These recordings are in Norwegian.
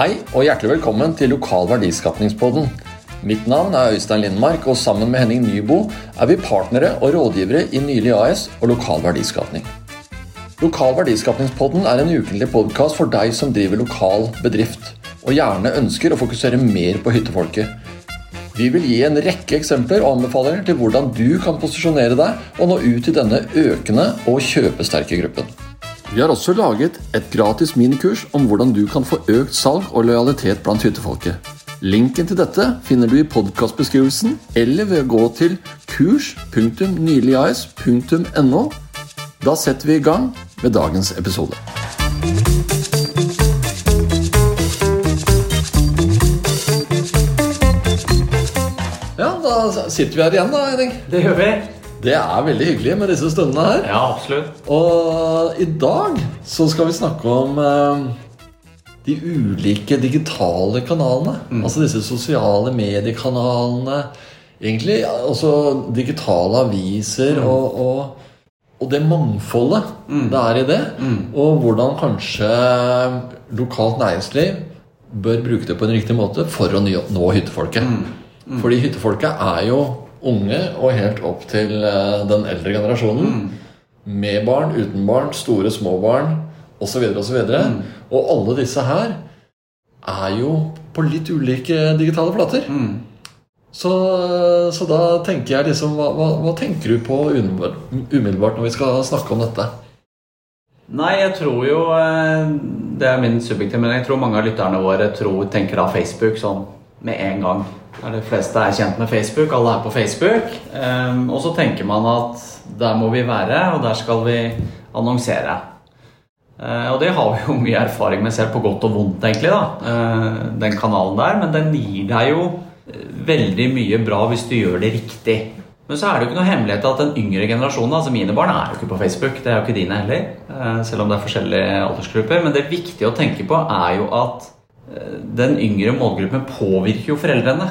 Hei og hjertelig velkommen til Lokal verdiskapningspodden. Mitt navn er Øystein Lindmark, og sammen med Henning Nybo er vi partnere og rådgivere i Nylig AS og Lokal verdiskapning. Lokal verdiskapningspodden er en ukentlig podkast for deg som driver lokal bedrift, og gjerne ønsker å fokusere mer på hyttefolket. Vi vil gi en rekke eksempler og anbefalinger til hvordan du kan posisjonere deg og nå ut til denne økende og kjøpesterke gruppen. Vi har også laget et gratis minikurs om hvordan du kan få økt salg og lojalitet blant hyttefolket. Linken til dette finner du i podkastbeskrivelsen eller ved å gå til kurs.nyligas.no. Da setter vi i gang med dagens episode. Ja, da sitter vi her igjen, da, Henning. Det gjør vi. Det er veldig hyggelig med disse stundene her. Ja, absolutt. Og i dag så skal vi snakke om eh, de ulike digitale kanalene. Altså disse sosiale mediekanalene. Egentlig ja, også digitale aviser og, og, og det mangfoldet det er i det. Og hvordan kanskje lokalt næringsliv bør bruke det på en riktig måte for å nå nå hyttefolket. Fordi hyttefolket er jo unge og helt opp til eh, den eldre generasjonen. Med barn, uten barn, store, små barn osv. osv. Og, og alle disse her er jo på litt ulike digitale flater. Så, så da tenker jeg liksom hva, hva, hva tenker du på umiddelbart, når vi skal snakke om dette? Nei, jeg tror jo eh, Det er min subjektive, men jeg tror mange av lytterne våre tror, tenker da Facebook sånn med en gang. De fleste er kjent med Facebook, alle er på Facebook. Ehm, og så tenker man at der må vi være, og der skal vi annonsere. Eh, og det har vi jo mye erfaring med selv, på godt og vondt, egentlig, da. eh, den kanalen der. Men den gir deg jo eh, veldig mye bra hvis du gjør det riktig. Men så er det jo ikke noe hemmelighet at den yngre generasjonen, altså mine barn, er jo ikke på Facebook. Det er jo ikke dine heller, selv om det er forskjellige aldersgrupper. Men det viktige å tenke på er jo at den yngre målgruppen påvirker jo foreldrene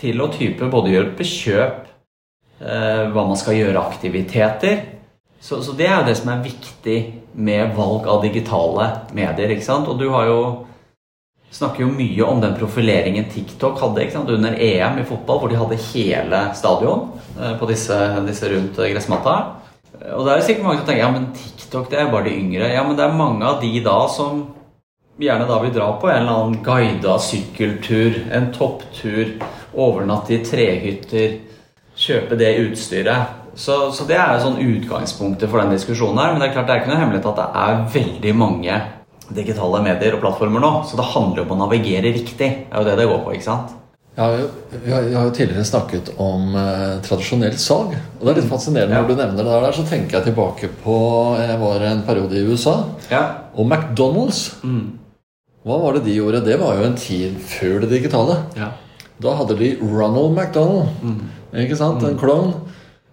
til å type både hjelpe kjøp, eh, hva man skal gjøre aktiviteter. Så, så det er jo det som er viktig med valg av digitale medier. ikke sant? Og du har jo snakker jo mye om den profileringen TikTok hadde ikke sant? under EM i fotball, hvor de hadde hele stadion eh, på disse, disse rundt eh, gressmatta. Og det er jo sikkert mange som tenker ja, men TikTok det er bare de yngre. Ja, men det er mange av de da som gjerne da vil dra på en eller annen guida sykkeltur, en topptur, overnatte i trehytter, kjøpe det utstyret. Så, så det er jo sånn utgangspunktet for den diskusjonen her. Men det er klart det er ikke noe hemmelighet at det er veldig mange digitale medier og plattformer nå. Så det handler jo om å navigere riktig. Det er jo det det går på. ikke sant? Ja, vi har, jo tidligere snakket om eh, tradisjonelt salg. Og det er litt fascinerende når du nevner det der. Så tenker jeg tilbake på Jeg var en periode i USA. Ja. Og McDonald's. Hva var det de gjorde? Det var jo en tid før det digitale. Ja. Da hadde de Ronald McDonald, ikke sant? en klovn,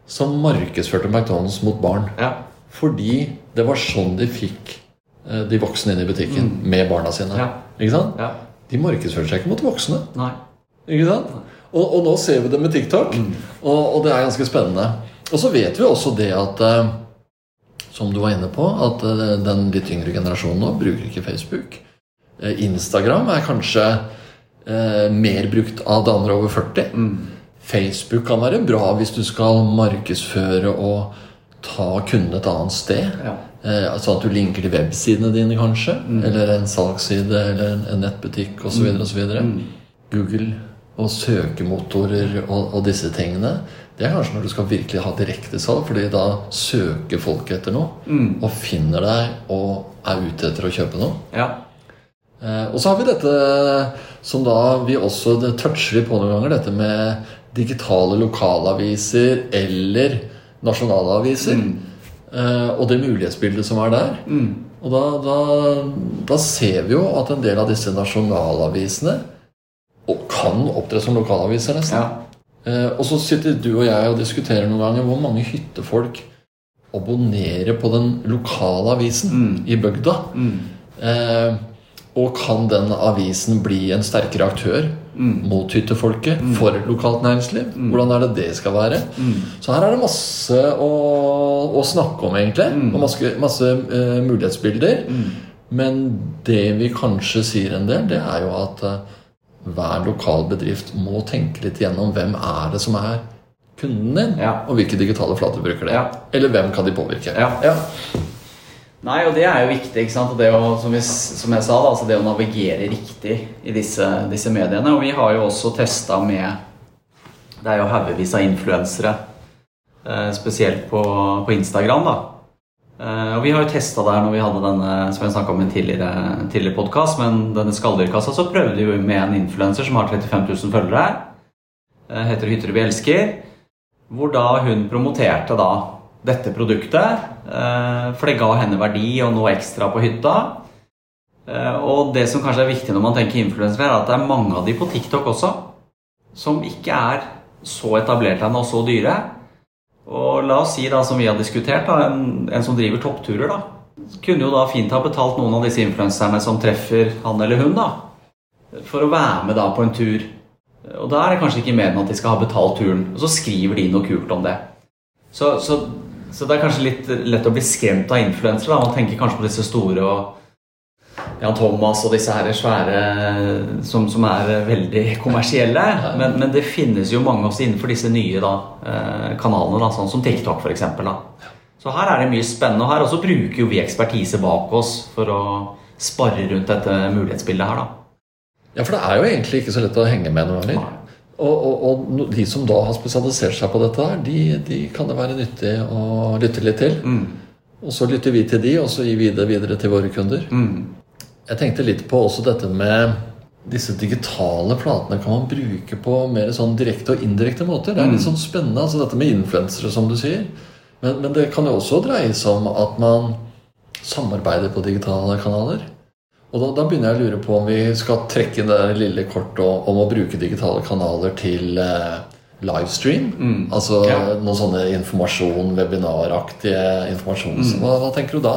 som markedsførte McDonald's mot barn. Ja. Fordi det var sånn de fikk eh, de voksne inn i butikken med barna sine. Ja. Ikke sant? ja. De markedsfører seg ikke mot voksne. Nei. Ikke sant? Og, og nå ser vi det med TikTok, og, og det er ganske spennende. Og så vet vi også det at eh, Som du var inne på, at eh, den litt yngre generasjonen nå bruker ikke Facebook. Eh, Instagram er kanskje eh, mer brukt av damer over 40. Facebook kan være bra hvis du skal markedsføre og ta kundene et annet sted. Ja. Eh, sånn at du linker til websidene dine, kanskje. Eller en salgsside eller en, en nettbutikk osv. Mm. Google og søkemotorer og, og disse tingene. Det er kanskje når du skal virkelig ha direktesalg, fordi da søker folk etter noe. Og finner deg og er ute etter å kjøpe noe. Ja. Eh, og så har vi dette som da vi også det toucher vi på noen ganger, dette med digitale lokalaviser eller nasjonale aviser. Mm. og det mulighetsbildet som er der. Og da, da, da ser vi jo at en del av disse nasjonalavisene kan opptre som lokalaviser, nesten. Ja. Eh, og så sitter du og jeg og diskuterer noen ganger hvor mange hyttefolk abonnerer på den lokale avisen i bygda. Eh, og kan den avisen bli en sterkere aktør mot hyttefolket for lokalt næringsliv? Hvordan er det det skal være? Så her er det masse å, å snakke om, egentlig. Og masse, masse uh, mulighetsbilder. Men det vi kanskje sier en del, det er jo at uh, hver lokal bedrift må tenke litt gjennom hvem er det som er kunden din, Ja. og hvilke digitale flater bruker det. Ja. Eller hvem kan de påvirke. Ja. Nei, og det er jo viktig, ikke sant? Og det å, som, vi, som jeg sa, da, altså det å navigere riktig i disse, disse mediene. Og vi har jo også testa med Det er jo haugevis av influensere, eh, spesielt på, på Instagram, da. Eh, og vi har jo testa der når vi hadde denne som jeg om i en tidligere, tidligere podkast, men denne skalldyrkassa, så prøvde vi jo med en influenser som har 35 000 følgere. Eh, heter Hytter vi elsker. Hvor da hun promoterte da dette produktet. eh, For det ga henne verdi og noe ekstra på hytta. Eh, Og det som kanskje er viktig når man tenker influensere, er at det er mange av de på TikTok også som ikke er så etablerte ennå og så dyre. Og la oss si, da, som vi har diskutert, da, en, en som driver toppturer, da, kunne jo da fint ha betalt noen av disse influenserne som treffer han eller hun, da, for å være med da på en tur. Og da er det kanskje ikke mer enn at de skal ha betalt turen. Og så skriver de noe kult om det. Så, så, så det er kanskje litt lett å bli skremt av influensere. Man tenker kanskje på disse store og Jan Thomas og disse her svære som, som er veldig kommersielle. Men, men det finnes jo mange også innenfor disse nye da, eh, kanalene, da, sånn som TikTok f.eks. Så her er det mye spennende. Og her også bruker jo vi ekspertise bak oss for å sparre rundt dette mulighetsbildet her. da. Ja, for det er jo egentlig ikke så lett å henge med noen ganger. Og, og, og de som da har spesialisert seg på dette, her, de, de kan det være nyttig å lytte litt til. Og så lytter vi til de, og så gir vi det videre til våre kunder. Jeg tenkte litt på også dette med disse digitale platene kan man bruke på mer sånn direkte og indirekte måter. Det er litt sånn spennende, altså dette med influensere, som du sier. Men, men det kan jo også dreie seg om at man samarbeider på digitale kanaler. Og da, da begynner jeg å lure på om vi skal trekke det lille kortet om, å bruke digitale kanaler til eh, livestream. Altså Ja. noen sånne informasjon, webinaraktige informasjon. Hva, hva tenker du da?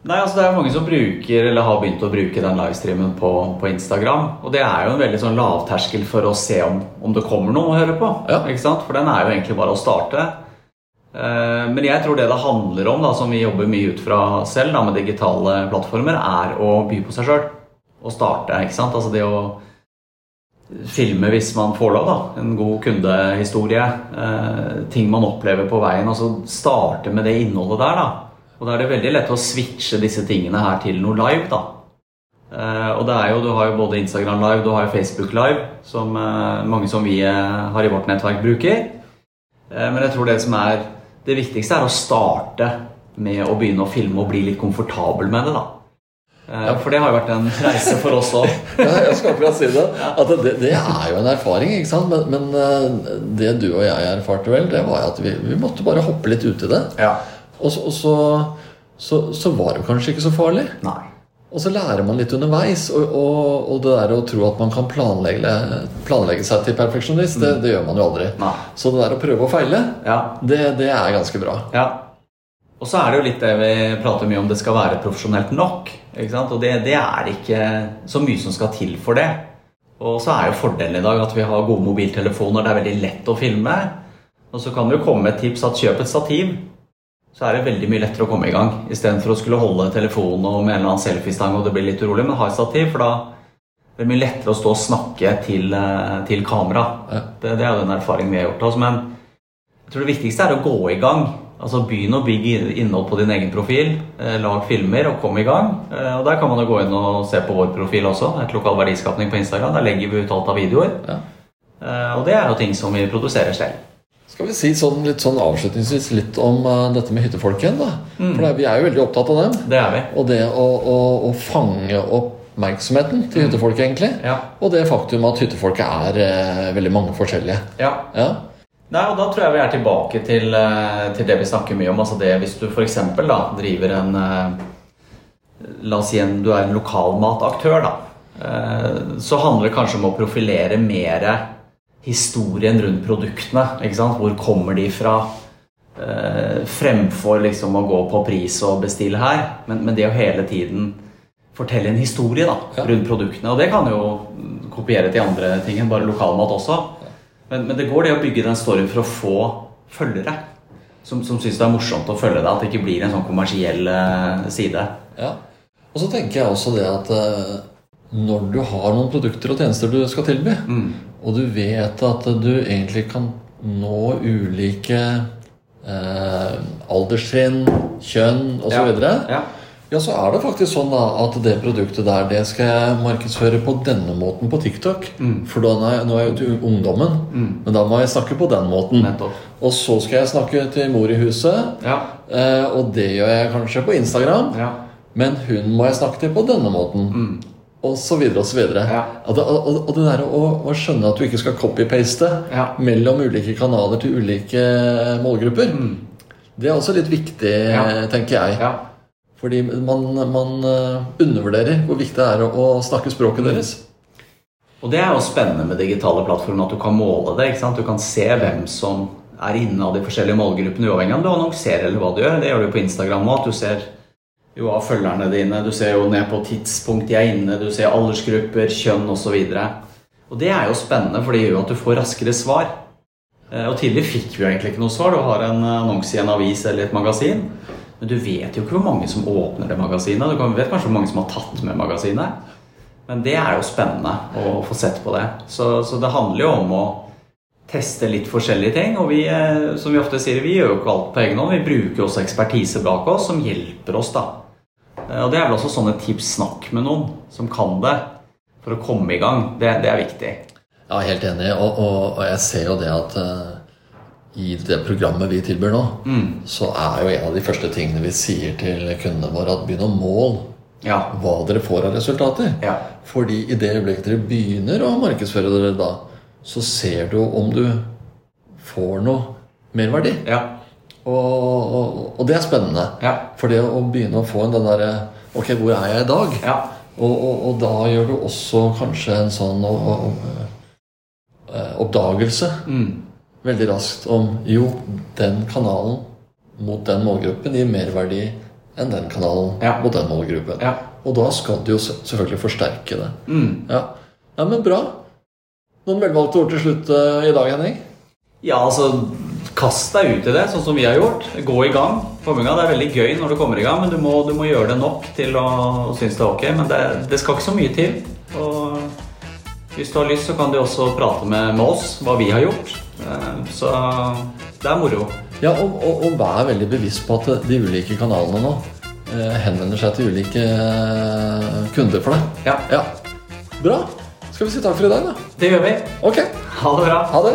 Nei, altså Det er mange som bruker eller har begynt å bruke den livestreamen på, på Instagram. Og det er jo en veldig sånn lavterskel for å se om, om det kommer noe å høre på. Ja. For den er jo egentlig bare å starte. Eh, Men jeg tror det det handler om, da, som vi jobber mye ut fra selv da, med digitale plattformer, er å by på seg sjøl. Og starte. ikke sant? Altså det å filme hvis man får lov. da, En god kundehistorie. Eh, ting man opplever på veien. Og så starte med det innholdet der. da. Og da er det veldig lett å switche disse tingene her til noe live. da. Eh, og det er jo, Du har jo både Instagram live du har jo Facebook live, som mange som vi har i vårt nettverk, bruker. Men jeg tror det som er det viktigste, er å starte med å begynne å filme og bli litt komfortabel med det. da. Ja. For det har jo vært en reise for oss òg. Jeg skal akkurat si det. At det, det er jo en erfaring, ikke sant? Men, men eh, det du og jeg erfarte vel, det var at vi, vi måtte bare hoppe litt ut i det. Ja. Og, så, og så, så, så var det kanskje ikke så farlig. Nei. Og så lærer man litt underveis. Og, og, og det der å tro at man kan planlegge, planlegge seg til perfeksjonist, det, det gjør man jo aldri. Nei. Så det der å prøve og feile, Ja. det, det er ganske bra. Ja. Og så er det jo litt det vi prater mye om, det skal være profesjonelt nok. Og det, det er ikke så mye som skal til for det. Og så er jo fordelen i dag at vi har gode mobiltelefoner, det er veldig lett å filme. Og så kan det jo komme et tips at kjøp et stativ. Så er det veldig mye lettere å komme i gang. Istedenfor å skulle holde telefonen og med en eller annen selfiestang og det blir litt urolig. Men ha et stativ, for da er det mye lettere å stå og snakke til, eh, til kamera. Ja. Det, det er jo den erfaringen vi har gjort oss. Men jeg tror det viktigste er å gå i gang. Altså Begynn å bygge innhold på din egen profil. Eh, lag filmer og kom i gang. Eh, og Der kan man jo gå inn og se på vår profil også. Et lokal verdiskapning på Instagram. Der legger vi ut alt av videoer. Ja. Og det er jo ting som vi produserer selv. Skal vi si sånn, litt sånn avslutningsvis litt om uh, dette med hyttefolk igjen? da? For det, vi er jo veldig opptatt av dem. Det er vi. Og det å, å, å fange oppmerksomheten til hyttefolket, egentlig. Ja. Og det faktum at hyttefolket er uh, veldig mange forskjellige. ja. Ja. Nei, og Da tror jeg vi er tilbake til, eh, til det vi snakker mye om. altså det Hvis du f.eks. driver en La oss si en, du er en lokalmataktør, da. Så handler det kanskje om å profilere mer historien rundt produktene. ikke sant? Hvor kommer de fra? Eh, Fremfor liksom å gå på pris og bestille her. Men, men det å hele tiden fortelle en historie da, Ja. rundt produktene. Og det kan jo kopiere til andre ting enn bare lokalmat også. Men, men det går det å bygge den storyen for å få følgere. Som, som syns det er morsomt å følge deg. At det ikke blir en sånn kommersiell eh, side. ja. Og så tenker jeg også det at eh, når du har noen produkter og tjenester du skal tilby, Mm. Og du vet at du egentlig kan nå ulike eh, alderstrinn, kjønn osv., Ja. så, videre, Ja. ja, så er det faktisk sånn da at det produktet der det skal jeg markedsføre på denne måten på TikTok. Mm. For da er jeg, nå er jeg jo til ungdommen, men da må jeg snakke på den måten. Nettopp. Og så skal jeg snakke til mor i huset, Ja. eh, og det gjør jeg kanskje på Instagram. Ja. Men hun må jeg snakke til på denne måten. Og så videre og så videre. Ja. Og det, og, og det der å, å skjønne at du ikke skal copy-paste Ja. mellom ulike kanaler til ulike målgrupper, det er også litt viktig, Ja. tenker jeg. Fordi man, man eh, undervurderer hvor viktig det er å, å snakke språket deres. Og det er jo spennende med digitale plattformer at du kan måle det. Du kan se hvem som er inne av de forskjellige målgruppene, uavhengig av om du annonserer eller hva du gjør. Det gjør du på Instagram òg. At du ser jo av følgerne dine, du ser jo ned på tidspunkt de er inne, du ser aldersgrupper, kjønn osv. Og, så og det er jo spennende, for det gjør at du får raskere svar. Eh, Og tidligere fikk vi jo egentlig ikke noe svar. Du har en annonse i en avis eller et magasin. Men du vet jo ikke hvor mange som åpner det magasinet. Du vet kanskje hvor mange som har tatt med magasinet. Men det er jo spennende å få sett på det. Så, så det handler jo om å teste litt forskjellige ting. Og vi, eh, som vi ofte sier, vi gjør jo ikke alt på egen hånd. Vi bruker også ekspertise bak oss som hjelper oss, da. Eh, Og det er vel også sånne tips. Snakk med noen som kan det, for å komme i gang. Det, det er viktig. Ja, helt enig. Og, og, og jeg ser jo det at uh, i det programmet vi tilbyr nå, så er jo en av de første tingene vi sier til kundene våre, at begynn å måle Ja. hva dere får av resultater. Ja. Fordi i det øyeblikket dere begynner å markedsføre dere da, så ser du om du får noe merverdi. Ja. Og, og, og det er spennende. Ja. For det å begynne å få en den derre Ok, hvor er jeg i dag? Ja. Og, og, og da gjør du også kanskje en sånn eh, oppdagelse Mm. veldig raskt om jo, den kanalen mot den målgruppen gir merverdi enn den kanalen Ja. mot den målgruppen. Ja. Og da skal du jo selvfølgelig forsterke det. Mm. Ja, ja men bra. Noen velvalgte ord til slutt eh, i dag, Henning? Ja, altså Kast deg ut i det, sånn som vi har gjort. Gå i gang. Formunga. Det er veldig gøy når du kommer i gang, men du må, du må gjøre det nok til å synes det er ok. Men det, det skal ikke så mye til. Og hvis du har lyst, så kan du også prate med, med oss hva vi har gjort. Eh, Så det er moro. Ja, og, og, og vær veldig bevisst på at de ulike kanalene nå eh, henvender seg til ulike eh, kunder for deg. Ja, Ja. Bra. Skal vi si takk for i dag, da? det gjør vi. Ok. Ha det bra. Ha det.